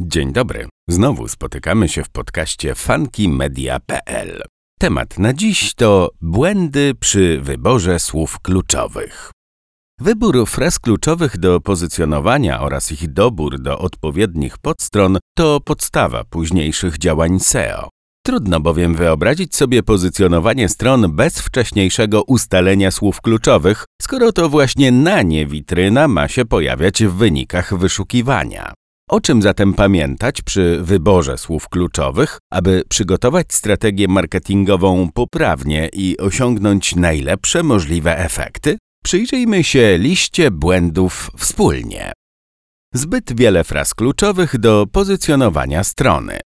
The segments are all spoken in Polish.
Dzień dobry. Znowu spotykamy się w podcaście funkymedia.pl. Temat na dziś to błędy przy wyborze słów kluczowych. Wybór fraz kluczowych do pozycjonowania oraz ich dobór do odpowiednich podstron to podstawa późniejszych działań SEO. Trudno bowiem wyobrazić sobie pozycjonowanie stron bez wcześniejszego ustalenia słów kluczowych, skoro to właśnie na nie witryna ma się pojawiać w wynikach wyszukiwania. O czym zatem pamiętać przy wyborze słów kluczowych, aby przygotować strategię marketingową poprawnie i osiągnąć najlepsze możliwe efekty? Przyjrzyjmy się liście błędów wspólnie. Zbyt wiele fraz kluczowych do pozycjonowania strony.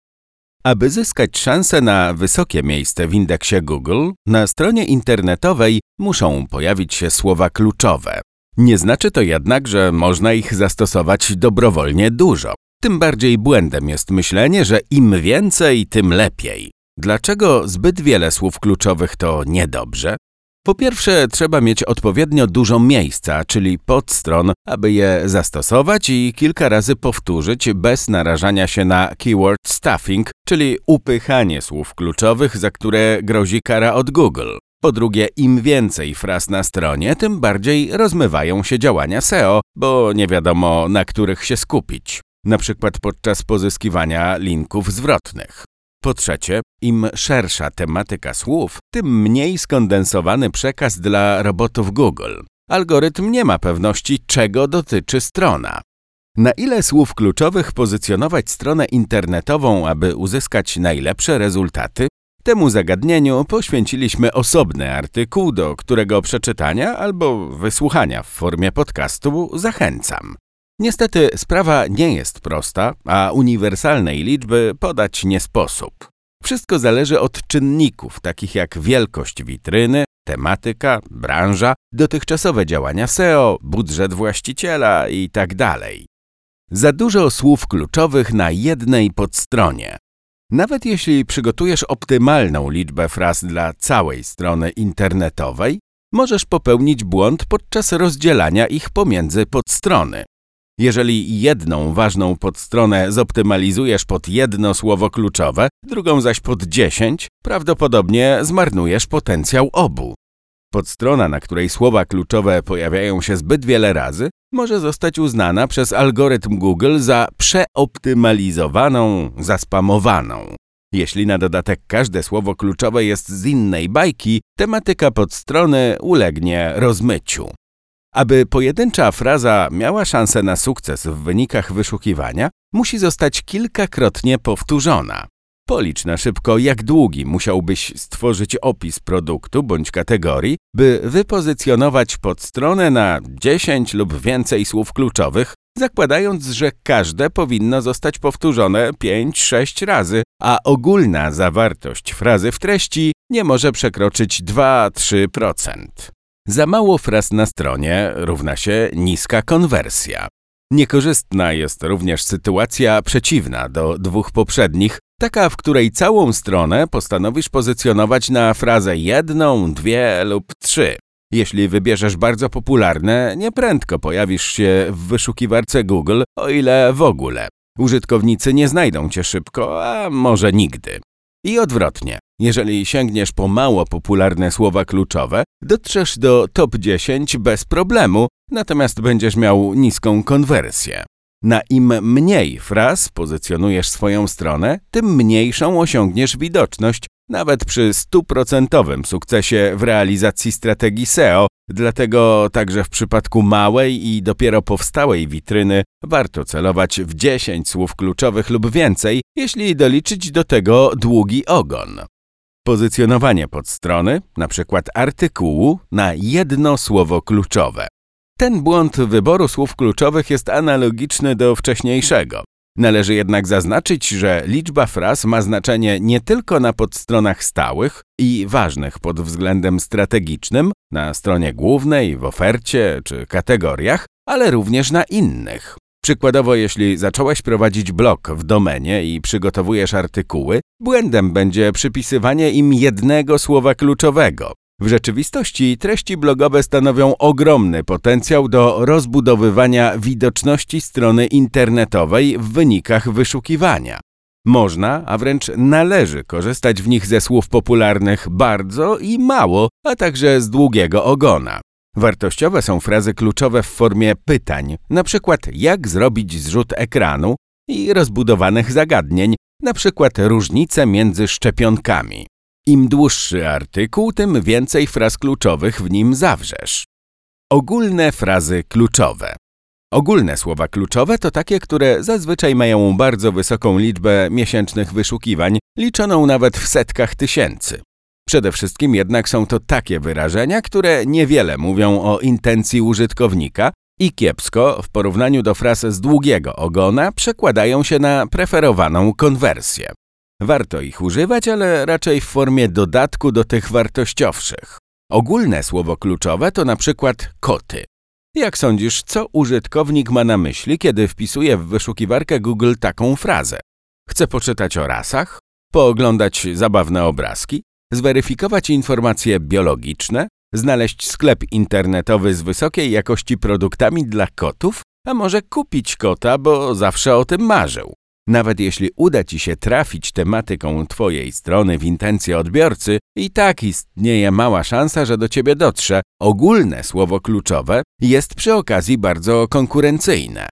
Aby zyskać szansę na wysokie miejsce w indeksie Google, na stronie internetowej muszą pojawić się słowa kluczowe. Nie znaczy to jednak, że można ich zastosować dobrowolnie dużo. Tym bardziej błędem jest myślenie, że im więcej, tym lepiej. Dlaczego zbyt wiele słów kluczowych to niedobrze? Po pierwsze, trzeba mieć odpowiednio dużo miejsca, czyli podstron, aby je zastosować i kilka razy powtórzyć bez narażania się na keyword stuffing, czyli upychanie słów kluczowych, za które grozi kara od Google. Po drugie, im więcej fraz na stronie, tym bardziej rozmywają się działania SEO, bo nie wiadomo na których się skupić, na przykład podczas pozyskiwania linków zwrotnych. Po trzecie, im szersza tematyka słów, tym mniej skondensowany przekaz dla robotów Google. Algorytm nie ma pewności, czego dotyczy strona. Na ile słów kluczowych pozycjonować stronę internetową, aby uzyskać najlepsze rezultaty? Temu zagadnieniu poświęciliśmy osobny artykuł, do którego przeczytania albo wysłuchania w formie podcastu zachęcam. Niestety sprawa nie jest prosta, a uniwersalnej liczby podać nie sposób. Wszystko zależy od czynników, takich jak wielkość witryny, tematyka, branża, dotychczasowe działania SEO, budżet właściciela itd. Za dużo słów kluczowych na jednej podstronie. Nawet jeśli przygotujesz optymalną liczbę fraz dla całej strony internetowej, możesz popełnić błąd podczas rozdzielania ich pomiędzy podstrony. Jeżeli jedną ważną podstronę zoptymalizujesz pod jedno słowo kluczowe, drugą zaś pod dziesięć, prawdopodobnie zmarnujesz potencjał obu. Podstrona, na której słowa kluczowe pojawiają się zbyt wiele razy, może zostać uznana przez algorytm Google za przeoptymalizowaną, zaspamowaną. Jeśli na dodatek każde słowo kluczowe jest z innej bajki, tematyka podstrony ulegnie rozmyciu. Aby pojedyncza fraza miała szansę na sukces w wynikach wyszukiwania, musi zostać kilkakrotnie powtórzona. Policz na szybko, jak długi musiałbyś stworzyć opis produktu bądź kategorii, by wypozycjonować podstronę na 10 lub więcej słów kluczowych, zakładając, że każde powinno zostać powtórzone 5-6 razy, a ogólna zawartość frazy w treści nie może przekroczyć 2-3%. Za mało fraz na stronie równa się niska konwersja. Niekorzystna jest również sytuacja przeciwna do dwóch poprzednich, taka w której całą stronę postanowisz pozycjonować na frazę jedną, dwie lub trzy. Jeśli wybierzesz bardzo popularne, nieprędko pojawisz się w wyszukiwarce Google, o ile w ogóle. Użytkownicy nie znajdą cię szybko, a może nigdy. I odwrotnie. Jeżeli sięgniesz po mało popularne słowa kluczowe, dotrzesz do top 10 bez problemu, natomiast będziesz miał niską konwersję. Na im mniej fraz pozycjonujesz swoją stronę, tym mniejszą osiągniesz widoczność, nawet przy stuprocentowym sukcesie w realizacji strategii SEO, dlatego także w przypadku małej i dopiero powstałej witryny warto celować w 10 słów kluczowych lub więcej, jeśli doliczyć do tego długi ogon. Pozycjonowanie podstrony, np. artykułu, na jedno słowo kluczowe. Ten błąd wyboru słów kluczowych jest analogiczny do wcześniejszego. Należy jednak zaznaczyć, że liczba fraz ma znaczenie nie tylko na podstronach stałych i ważnych pod względem strategicznym, na stronie głównej, w ofercie czy kategoriach, ale również na innych. Przykładowo, jeśli zacząłeś prowadzić blog w domenie i przygotowujesz artykuły, błędem będzie przypisywanie im jednego słowa kluczowego. W rzeczywistości treści blogowe stanowią ogromny potencjał do rozbudowywania widoczności strony internetowej w wynikach wyszukiwania. Można, a wręcz należy korzystać w nich ze słów popularnych bardzo i mało, a także z długiego ogona. Wartościowe są frazy kluczowe w formie pytań, np. jak zrobić zrzut ekranu i rozbudowanych zagadnień, np. różnice między szczepionkami. Im dłuższy artykuł, tym więcej fraz kluczowych w nim zawrzesz. Ogólne frazy kluczowe. Ogólne słowa kluczowe to takie, które zazwyczaj mają bardzo wysoką liczbę miesięcznych wyszukiwań, liczoną nawet w setkach tysięcy. Przede wszystkim jednak są to takie wyrażenia, które niewiele mówią o intencji użytkownika i kiepsko w porównaniu do fraz z długiego ogona przekładają się na preferowaną konwersję. Warto ich używać, ale raczej w formie dodatku do tych wartościowszych. Ogólne słowo kluczowe to na przykład koty. Jak sądzisz, co użytkownik ma na myśli, kiedy wpisuje w wyszukiwarkę Google taką frazę? Chce poczytać o rasach? Pooglądać zabawne obrazki? Zweryfikować informacje biologiczne? Znaleźć sklep internetowy z wysokiej jakości produktami dla kotów? A może kupić kota, bo zawsze o tym marzył? Nawet jeśli uda Ci się trafić tematyką Twojej strony w intencje odbiorcy, i tak istnieje mała szansa, że do Ciebie dotrze. Ogólne słowo kluczowe jest przy okazji bardzo konkurencyjne.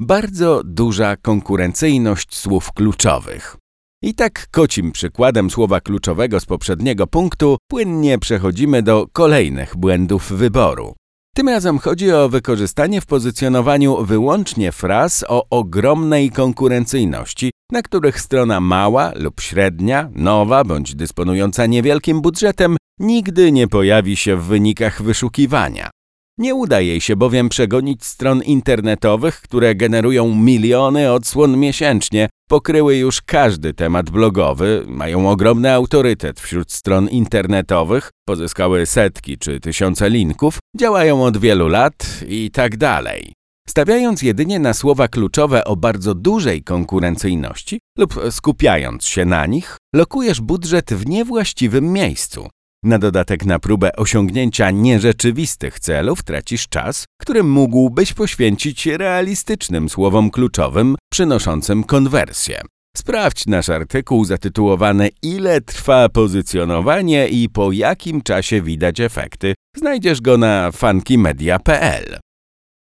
Bardzo duża konkurencyjność słów kluczowych. I tak kocim przykładem słowa kluczowego z poprzedniego punktu płynnie przechodzimy do kolejnych błędów wyboru. Tym razem chodzi o wykorzystanie w pozycjonowaniu wyłącznie fraz o ogromnej konkurencyjności, na których strona mała lub średnia, nowa bądź dysponująca niewielkim budżetem nigdy nie pojawi się w wynikach wyszukiwania. Nie uda jej się bowiem przegonić stron internetowych, które generują miliony odsłon miesięcznie, pokryły już każdy temat blogowy, mają ogromny autorytet wśród stron internetowych, pozyskały setki czy tysiące linków, działają od wielu lat i tak dalej. Stawiając jedynie na słowa kluczowe o bardzo dużej konkurencyjności lub skupiając się na nich, lokujesz budżet w niewłaściwym miejscu. Na dodatek na próbę osiągnięcia nierzeczywistych celów tracisz czas, który mógłbyś poświęcić realistycznym słowom kluczowym przynoszącym konwersję. Sprawdź nasz artykuł zatytułowany Ile trwa pozycjonowanie i po jakim czasie widać efekty. Znajdziesz go na funkymedia.pl.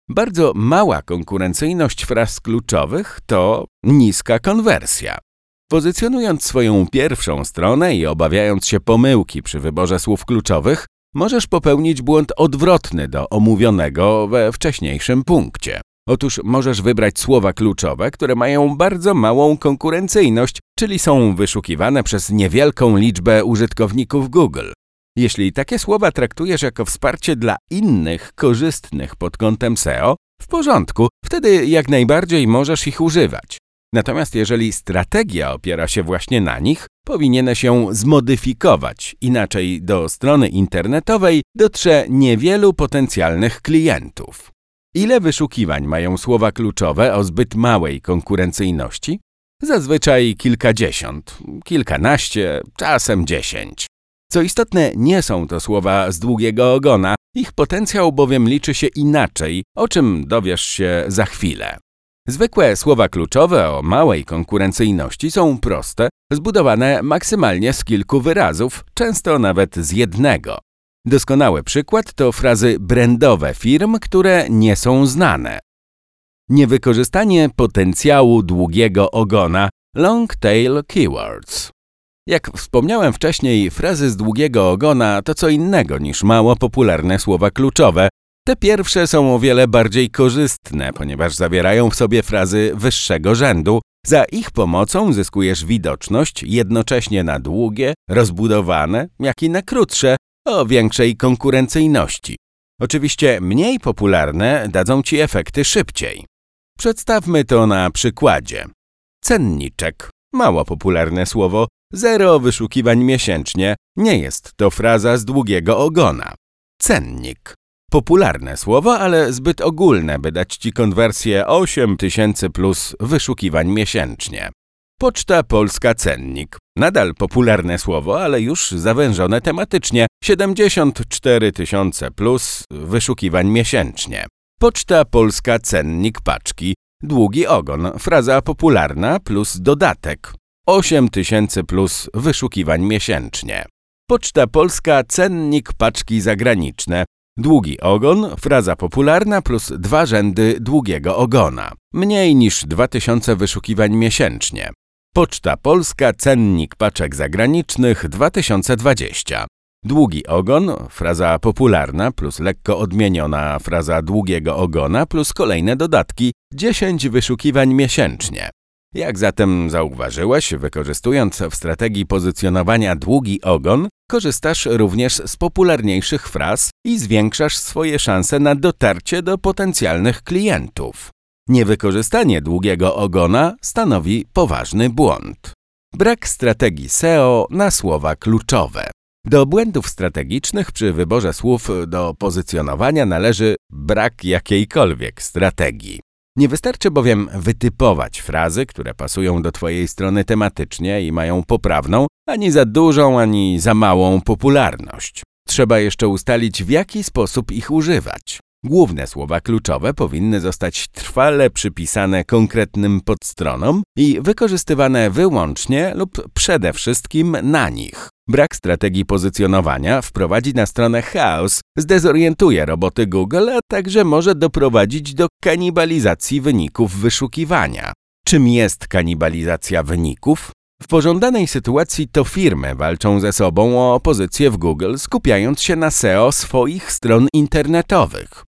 Bardzo mała konkurencyjność fraz kluczowych to niska konwersja. Pozycjonując swoją pierwszą stronę i obawiając się pomyłki przy wyborze słów kluczowych, możesz popełnić błąd odwrotny do omówionego we wcześniejszym punkcie. Otóż możesz wybrać słowa kluczowe, które mają bardzo małą konkurencyjność, czyli są wyszukiwane przez niewielką liczbę użytkowników Google. Jeśli takie słowa traktujesz jako wsparcie dla innych korzystnych pod kątem SEO, w porządku, wtedy jak najbardziej możesz ich używać. Natomiast jeżeli strategia opiera się właśnie na nich, powinieneś ją zmodyfikować, inaczej do strony internetowej dotrze niewielu potencjalnych klientów. Ile wyszukiwań mają słowa kluczowe o zbyt małej konkurencyjności? Zazwyczaj kilkadziesiąt, kilkanaście, czasem dziesięć. Co istotne, nie są to słowa z długiego ogona, ich potencjał bowiem liczy się inaczej, o czym dowiesz się za chwilę. Zwykłe słowa kluczowe o małej konkurencyjności są proste, zbudowane maksymalnie z kilku wyrazów, często nawet z jednego. Doskonały przykład to frazy brandowe firm, które nie są znane. Niewykorzystanie potencjału długiego ogona long tail keywords. Jak wspomniałem wcześniej, frazy z długiego ogona to co innego niż mało popularne słowa kluczowe, te pierwsze są o wiele bardziej korzystne, ponieważ zawierają w sobie frazy wyższego rzędu. Za ich pomocą zyskujesz widoczność jednocześnie na długie, rozbudowane, jak i na krótsze, o większej konkurencyjności. Oczywiście mniej popularne dadzą Ci efekty szybciej. Przedstawmy to na przykładzie. Cenniczek. Mało popularne słowo, zero wyszukiwań miesięcznie, nie jest to fraza z długiego ogona. Cennik. Popularne słowo, ale zbyt ogólne, by dać Ci konwersję 8000 plus wyszukiwań miesięcznie. Poczta Polska Cennik. Nadal popularne słowo, ale już zawężone tematycznie. 74 tysiące plus wyszukiwań miesięcznie. Poczta Polska Cennik Paczki. Długi ogon, fraza popularna plus dodatek. 8 tysięcy plus wyszukiwań miesięcznie. Poczta Polska Cennik Paczki Zagraniczne. Długi ogon, fraza popularna plus dwa rzędy długiego ogona. Mniej niż 2000 wyszukiwań miesięcznie. Poczta Polska Cennik Paczek Zagranicznych 2020. Długi ogon, fraza popularna plus lekko odmieniona fraza długiego ogona plus kolejne dodatki 10 wyszukiwań miesięcznie. Jak zatem zauważyłeś, wykorzystując w strategii pozycjonowania długi ogon, korzystasz również z popularniejszych fraz i zwiększasz swoje szanse na dotarcie do potencjalnych klientów. Niewykorzystanie długiego ogona stanowi poważny błąd. Brak strategii SEO na słowa kluczowe. Do błędów strategicznych przy wyborze słów do pozycjonowania należy brak jakiejkolwiek strategii. Nie wystarczy bowiem wytypować frazy, które pasują do Twojej strony tematycznie i mają poprawną, ani za dużą, ani za małą popularność. Trzeba jeszcze ustalić, w jaki sposób ich używać. Główne słowa kluczowe powinny zostać trwale przypisane konkretnym podstronom i wykorzystywane wyłącznie lub przede wszystkim na nich. Brak strategii pozycjonowania wprowadzi na stronę chaos, zdezorientuje roboty Google, a także może doprowadzić do kanibalizacji wyników wyszukiwania. Czym jest kanibalizacja wyników? W pożądanej sytuacji to firmy walczą ze sobą o pozycję w Google, skupiając się na SEO swoich stron internetowych.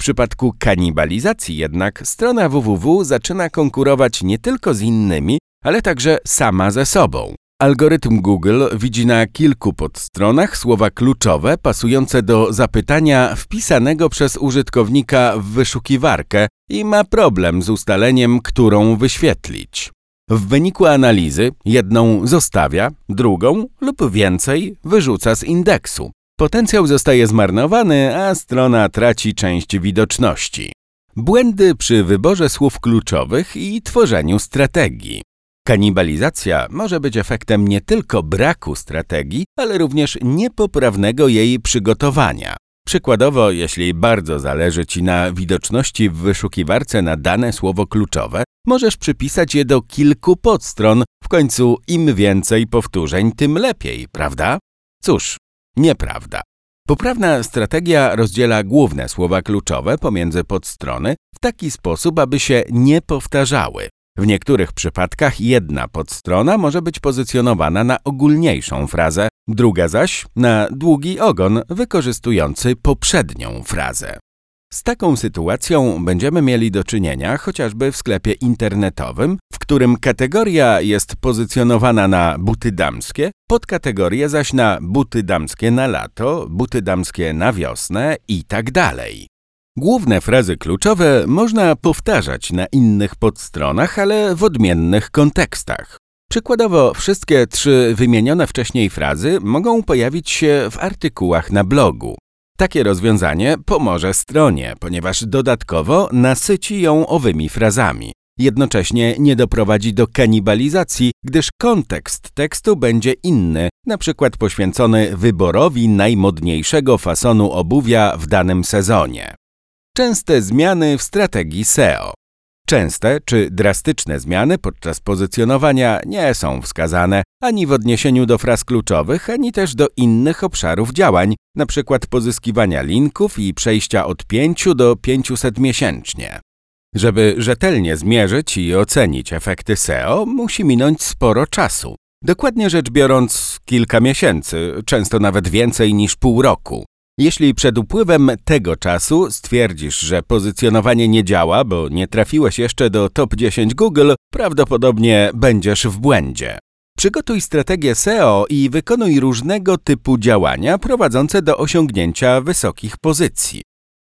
Przypadku kanibalizacji jednak strona www zaczyna konkurować nie tylko z innymi, ale także sama ze sobą. Algorytm Google widzi na kilku podstronach słowa kluczowe pasujące do zapytania wpisanego przez użytkownika w wyszukiwarkę i ma problem z ustaleniem, którą wyświetlić. W wyniku analizy jedną zostawia, drugą lub więcej wyrzuca z indeksu. Potencjał zostaje zmarnowany, a strona traci część widoczności. Błędy przy wyborze słów kluczowych i tworzeniu strategii. Kanibalizacja może być efektem nie tylko braku strategii, ale również niepoprawnego jej przygotowania. Przykładowo, jeśli bardzo zależy Ci na widoczności w wyszukiwarce na dane słowo kluczowe, możesz przypisać je do kilku podstron. W końcu im więcej powtórzeń, tym lepiej, prawda? Cóż, nieprawda. Poprawna strategia rozdziela główne słowa kluczowe pomiędzy podstrony w taki sposób, aby się nie powtarzały. W niektórych przypadkach jedna podstrona może być pozycjonowana na ogólniejszą frazę, druga zaś na długi ogon wykorzystujący poprzednią frazę. Z taką sytuacją będziemy mieli do czynienia chociażby w sklepie internetowym, którym kategoria jest pozycjonowana na buty damskie, podkategorie zaś na buty damskie na lato, buty damskie na wiosnę i tak dalej. Główne frazy kluczowe można powtarzać na innych podstronach, ale w odmiennych kontekstach. Przykładowo, wszystkie trzy wymienione wcześniej frazy mogą pojawić się w artykułach na blogu. Takie rozwiązanie pomoże stronie, ponieważ dodatkowo nasyci ją owymi frazami. Jednocześnie nie doprowadzi do kanibalizacji, gdyż kontekst tekstu będzie inny, np. poświęcony wyborowi najmodniejszego fasonu obuwia w danym sezonie. Częste zmiany w strategii SEO. Częste czy drastyczne zmiany podczas pozycjonowania nie są wskazane ani w odniesieniu do fraz kluczowych, ani też do innych obszarów działań, np. pozyskiwania linków i przejścia od 5 do 500 miesięcznie. Żeby rzetelnie zmierzyć i ocenić efekty SEO, musi minąć sporo czasu. Dokładnie rzecz biorąc, kilka miesięcy, często nawet więcej niż pół roku. Jeśli przed upływem tego czasu stwierdzisz, że pozycjonowanie nie działa, bo nie trafiłeś jeszcze do top 10 Google, prawdopodobnie będziesz w błędzie. Przygotuj strategię SEO i wykonuj różnego typu działania prowadzące do osiągnięcia wysokich pozycji.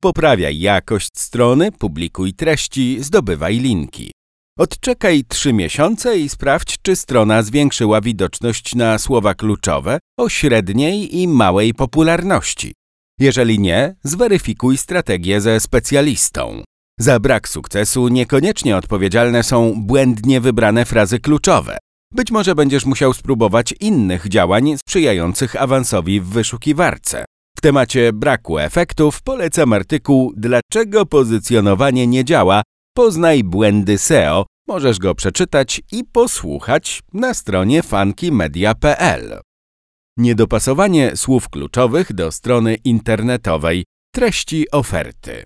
Poprawiaj jakość strony, publikuj treści, zdobywaj linki. Odczekaj 3 miesiące i sprawdź, czy strona zwiększyła widoczność na słowa kluczowe o średniej i małej popularności. Jeżeli nie, zweryfikuj strategię ze specjalistą. Za brak sukcesu niekoniecznie odpowiedzialne są błędnie wybrane frazy kluczowe. Być może będziesz musiał spróbować innych działań sprzyjających awansowi w wyszukiwarce. W temacie braku efektów polecam artykuł Dlaczego pozycjonowanie nie działa? Poznaj błędy SEO. Możesz go przeczytać i posłuchać na stronie funkymedia.pl. Niedopasowanie słów kluczowych do strony internetowej, treści oferty.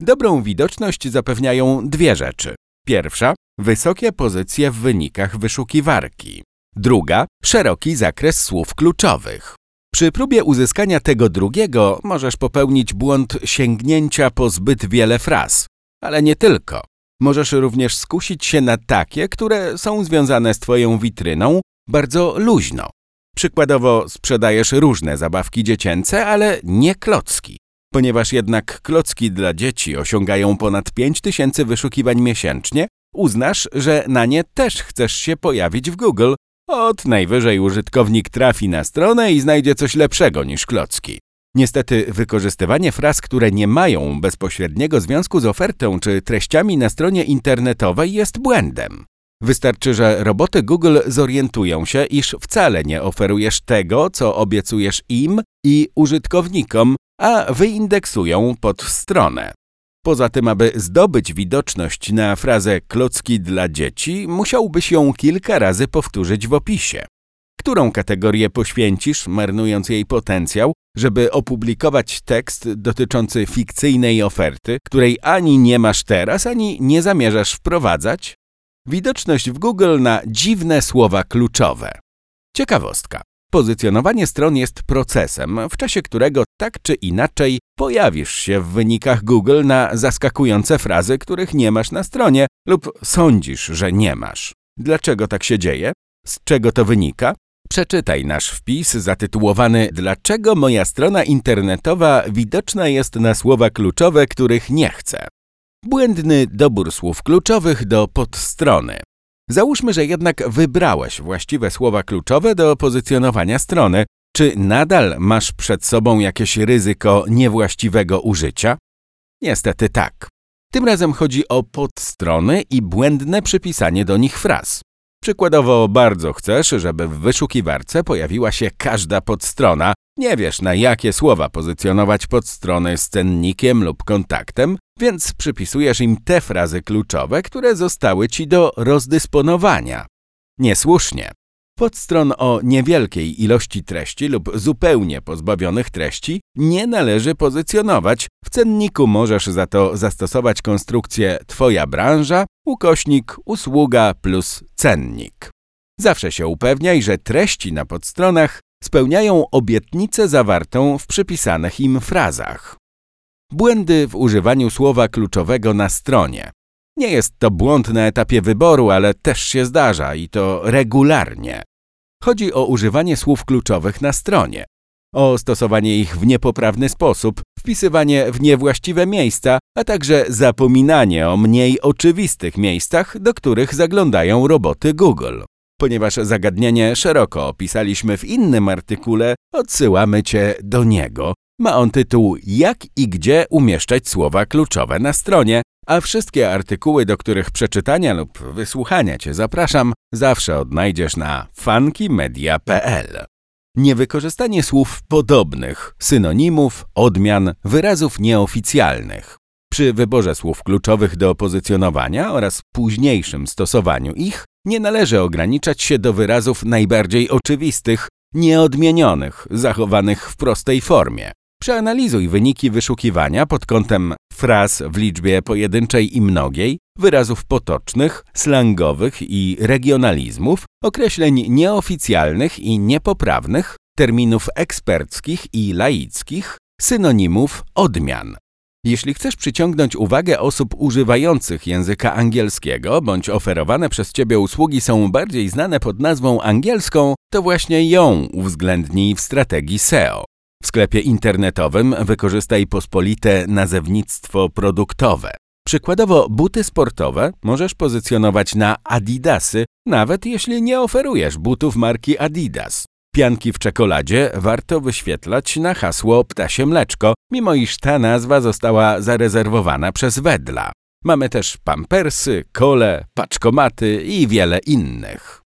Dobrą widoczność zapewniają dwie rzeczy. Pierwsza wysokie pozycje w wynikach wyszukiwarki. Druga szeroki zakres słów kluczowych. Przy próbie uzyskania tego drugiego możesz popełnić błąd sięgnięcia po zbyt wiele fraz, ale nie tylko. Możesz również skusić się na takie, które są związane z Twoją witryną bardzo luźno. Przykładowo sprzedajesz różne zabawki dziecięce, ale nie klocki. Ponieważ jednak klocki dla dzieci osiągają ponad 5000 wyszukiwań miesięcznie, uznasz, że na nie też chcesz się pojawić w Google. Od najwyżej użytkownik trafi na stronę i znajdzie coś lepszego niż klocki. Niestety wykorzystywanie fraz, które nie mają bezpośredniego związku z ofertą czy treściami na stronie internetowej jest błędem. Wystarczy, że roboty Google zorientują się, iż wcale nie oferujesz tego, co obiecujesz im i użytkownikom, a wyindeksują pod stronę. Poza tym, aby zdobyć widoczność na frazę klocki dla dzieci, musiałbyś ją kilka razy powtórzyć w opisie. Którą kategorię poświęcisz, marnując jej potencjał, żeby opublikować tekst dotyczący fikcyjnej oferty, której ani nie masz teraz, ani nie zamierzasz wprowadzać? Widoczność w Google na dziwne słowa kluczowe. Ciekawostka. Pozycjonowanie stron jest procesem, w czasie którego tak czy inaczej pojawisz się w wynikach Google na zaskakujące frazy, których nie masz na stronie lub sądzisz, że nie masz. Dlaczego tak się dzieje? Z czego to wynika? Przeczytaj nasz wpis zatytułowany Dlaczego moja strona internetowa widoczna jest na słowa kluczowe, których nie chcę. Błędny dobór słów kluczowych do podstrony. Załóżmy, że jednak wybrałeś właściwe słowa kluczowe do pozycjonowania strony. Czy nadal masz przed sobą jakieś ryzyko niewłaściwego użycia? Niestety tak. Tym razem chodzi o podstrony i błędne przypisanie do nich fraz. Przykładowo bardzo chcesz, żeby w wyszukiwarce pojawiła się każda podstrona. Nie wiesz, na jakie słowa pozycjonować podstrony z cennikiem lub kontaktem, więc przypisujesz im te frazy kluczowe, które zostały ci do rozdysponowania. Niesłusznie. Podstron o niewielkiej ilości treści lub zupełnie pozbawionych treści nie należy pozycjonować. W cenniku możesz za to zastosować konstrukcję Twoja branża, ukośnik, usługa plus cennik. Zawsze się upewniaj, że treści na podstronach spełniają obietnicę zawartą w przypisanych im frazach. Błędy w używaniu słowa kluczowego na stronie. Nie jest to błąd na etapie wyboru, ale też się zdarza i to regularnie. Chodzi o używanie słów kluczowych na stronie, o stosowanie ich w niepoprawny sposób, wpisywanie w niewłaściwe miejsca, a także zapominanie o mniej oczywistych miejscach, do których zaglądają roboty Google. Ponieważ zagadnienie szeroko opisaliśmy w innym artykule, odsyłamy Cię do niego. Ma on tytuł Jak i gdzie umieszczać słowa kluczowe na stronie, a wszystkie artykuły, do których przeczytania lub wysłuchania Cię zapraszam, zawsze odnajdziesz na funkymedia.pl. Niewykorzystanie słów podobnych, synonimów, odmian, wyrazów nieoficjalnych. Przy wyborze słów kluczowych do pozycjonowania oraz późniejszym stosowaniu ich nie należy ograniczać się do wyrazów najbardziej oczywistych, nieodmienionych, zachowanych w prostej formie. Przeanalizuj wyniki wyszukiwania pod kątem fraz w liczbie pojedynczej i mnogiej, wyrazów potocznych, slangowych i regionalizmów, określeń nieoficjalnych i niepoprawnych, terminów eksperckich i laickich, synonimów odmian. Jeśli chcesz przyciągnąć uwagę osób używających języka angielskiego, bądź oferowane przez Ciebie usługi są bardziej znane pod nazwą angielską, to właśnie ją uwzględnij w strategii SEO. W sklepie internetowym wykorzystaj pospolite nazewnictwo produktowe. Przykładowo buty sportowe możesz pozycjonować na Adidasy, nawet jeśli nie oferujesz butów marki Adidas. Pianki w czekoladzie warto wyświetlać na hasło ptasie mleczko, mimo iż ta nazwa została zarezerwowana przez Wedla. Mamy też pampersy, kole, paczkomaty i wiele innych.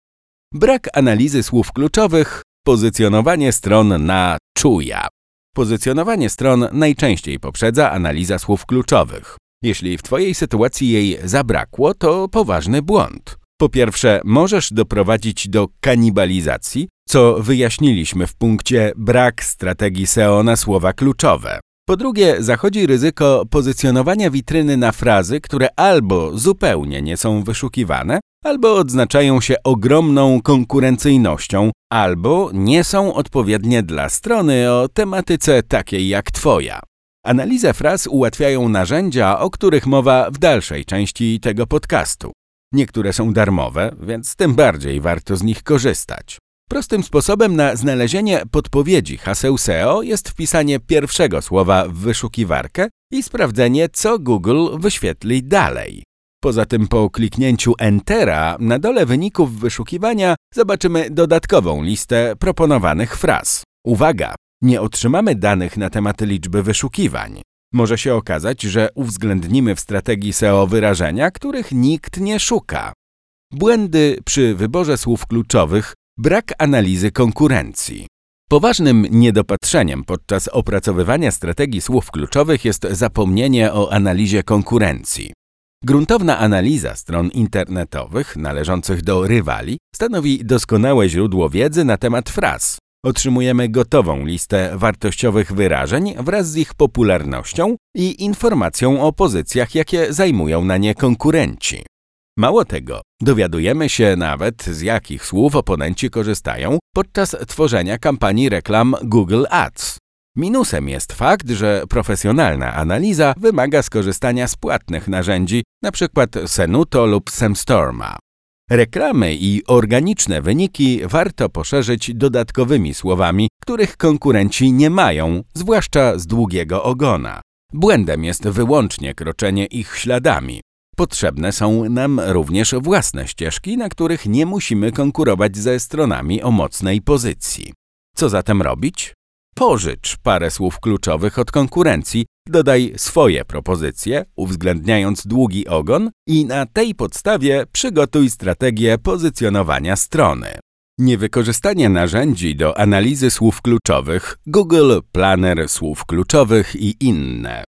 brak analizy słów kluczowych, pozycjonowanie stron na czuja. Pozycjonowanie stron najczęściej poprzedza analiza słów kluczowych. Jeśli w Twojej sytuacji jej zabrakło, to poważny błąd. Po pierwsze, możesz doprowadzić do kanibalizacji, co wyjaśniliśmy w punkcie brak strategii SEO na słowa kluczowe. Po drugie, zachodzi ryzyko pozycjonowania witryny na frazy, które albo zupełnie nie są wyszukiwane, albo odznaczają się ogromną konkurencyjnością, albo nie są odpowiednie dla strony o tematyce takiej jak Twoja. Analizę fraz ułatwiają narzędzia, o których mowa w dalszej części tego podcastu. Niektóre są darmowe, więc tym bardziej warto z nich korzystać. Prostym sposobem na znalezienie podpowiedzi haseł SEO jest wpisanie pierwszego słowa w wyszukiwarkę i sprawdzenie, co Google wyświetli dalej. Poza tym po kliknięciu Entera na dole wyników wyszukiwania zobaczymy dodatkową listę proponowanych fraz. Uwaga! Nie otrzymamy danych na temat liczby wyszukiwań. Może się okazać, że uwzględnimy w strategii SEO wyrażenia, których nikt nie szuka. Błędy przy wyborze słów kluczowych, brak analizy konkurencji. Poważnym niedopatrzeniem podczas opracowywania strategii słów kluczowych jest zapomnienie o analizie konkurencji. Gruntowna analiza stron internetowych należących do rywali stanowi doskonałe źródło wiedzy na temat fraz. Otrzymujemy gotową listę wartościowych wyrażeń wraz z ich popularnością i informacją o pozycjach, jakie zajmują na nie konkurenci. Mało tego, dowiadujemy się nawet, z jakich słów oponenci korzystają podczas tworzenia kampanii reklam Google Ads. Minusem jest fakt, że profesjonalna analiza wymaga skorzystania z płatnych narzędzi, np. Senuto lub Semstorma. Reklamy i organiczne wyniki warto poszerzyć dodatkowymi słowami, których konkurenci nie mają, zwłaszcza z długiego ogona. Błędem jest wyłącznie kroczenie ich śladami. Potrzebne są nam również własne ścieżki, na których nie musimy konkurować ze stronami o mocnej pozycji. Co zatem robić? Pożycz parę słów kluczowych od konkurencji, dodaj swoje propozycje, uwzględniając długi ogon i na tej podstawie przygotuj strategię pozycjonowania strony. Niewykorzystanie narzędzi do analizy słów kluczowych, Google Planner słów kluczowych i inne.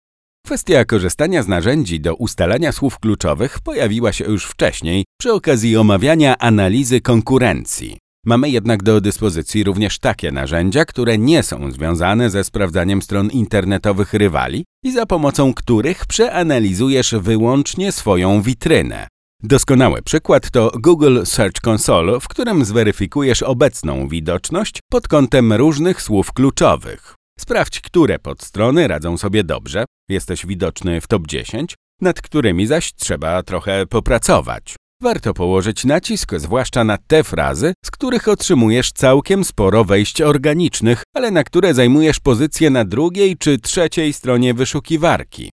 Kwestia korzystania z narzędzi do ustalania słów kluczowych pojawiła się już wcześniej przy okazji omawiania analizy konkurencji. Mamy jednak do dyspozycji również takie narzędzia, które nie są związane ze sprawdzaniem stron internetowych rywali i za pomocą których przeanalizujesz wyłącznie swoją witrynę. Doskonały przykład to Google Search Console, w którym zweryfikujesz obecną widoczność pod kątem różnych słów kluczowych. Sprawdź, które podstrony radzą sobie dobrze, jesteś widoczny w top 10, nad którymi zaś trzeba trochę popracować. Warto położyć nacisk zwłaszcza na te frazy, z których otrzymujesz całkiem sporo wejść organicznych, ale na które zajmujesz pozycję na drugiej czy trzeciej stronie wyszukiwarki.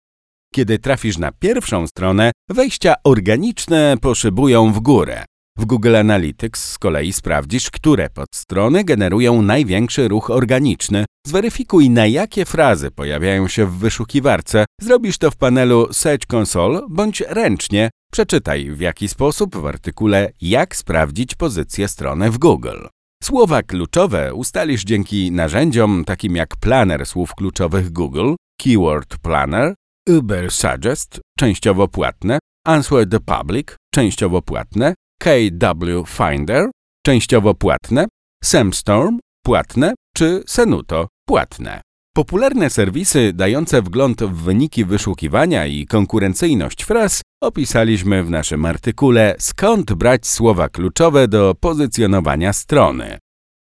Kiedy trafisz na pierwszą stronę, wejścia organiczne poszybują w górę. W Google Analytics z kolei sprawdzisz, które podstrony generują największy ruch organiczny. Zweryfikuj, na jakie frazy pojawiają się w wyszukiwarce. Zrobisz to w panelu Search Console bądź ręcznie. Przeczytaj, w jaki sposób w artykule Jak sprawdzić pozycję strony w Google. Słowa kluczowe ustalisz dzięki narzędziom takim jak planer słów kluczowych Google, Keyword Planner, Uber Suggest, częściowo płatne, Answer the Public, częściowo płatne, KW Finder, częściowo płatne, Samstorm, płatne czy Senuto, płatne. Popularne serwisy dające wgląd w wyniki wyszukiwania i konkurencyjność fraz opisaliśmy w naszym artykule Skąd brać słowa kluczowe do pozycjonowania strony.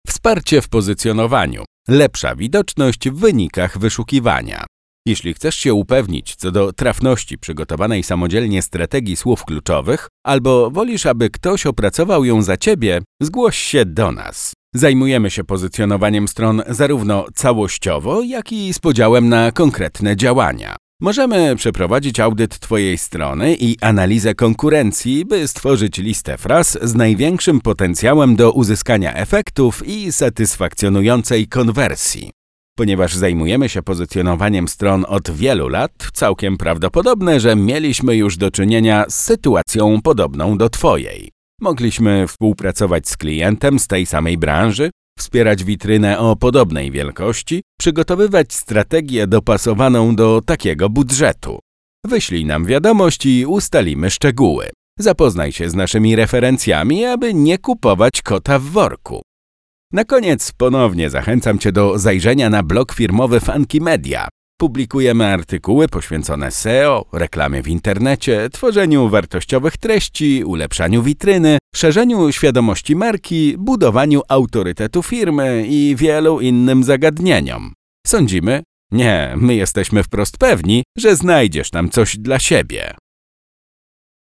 Wsparcie w pozycjonowaniu. Lepsza widoczność w wynikach wyszukiwania. Jeśli chcesz się upewnić co do trafności przygotowanej samodzielnie strategii słów kluczowych, albo wolisz, aby ktoś opracował ją za ciebie, zgłoś się do nas. Zajmujemy się pozycjonowaniem stron zarówno całościowo, jak i z podziałem na konkretne działania. Możemy przeprowadzić audyt Twojej strony i analizę konkurencji, by stworzyć listę fraz z największym potencjałem do uzyskania efektów i satysfakcjonującej konwersji. Ponieważ zajmujemy się pozycjonowaniem stron od wielu lat, całkiem prawdopodobne, że mieliśmy już do czynienia z sytuacją podobną do Twojej. Mogliśmy współpracować z klientem z tej samej branży, wspierać witrynę o podobnej wielkości, przygotowywać strategię dopasowaną do takiego budżetu. Wyślij nam wiadomość i ustalimy szczegóły. Zapoznaj się z naszymi referencjami, aby nie kupować kota w worku. Na koniec ponownie zachęcam Cię do zajrzenia na blog firmowy Funky Media. Publikujemy artykuły poświęcone SEO, reklamie w internecie, tworzeniu wartościowych treści, ulepszaniu witryny, szerzeniu świadomości marki, budowaniu autorytetu firmy i wielu innym zagadnieniom. Sądzimy? Nie, my jesteśmy wprost pewni, że znajdziesz tam coś dla siebie.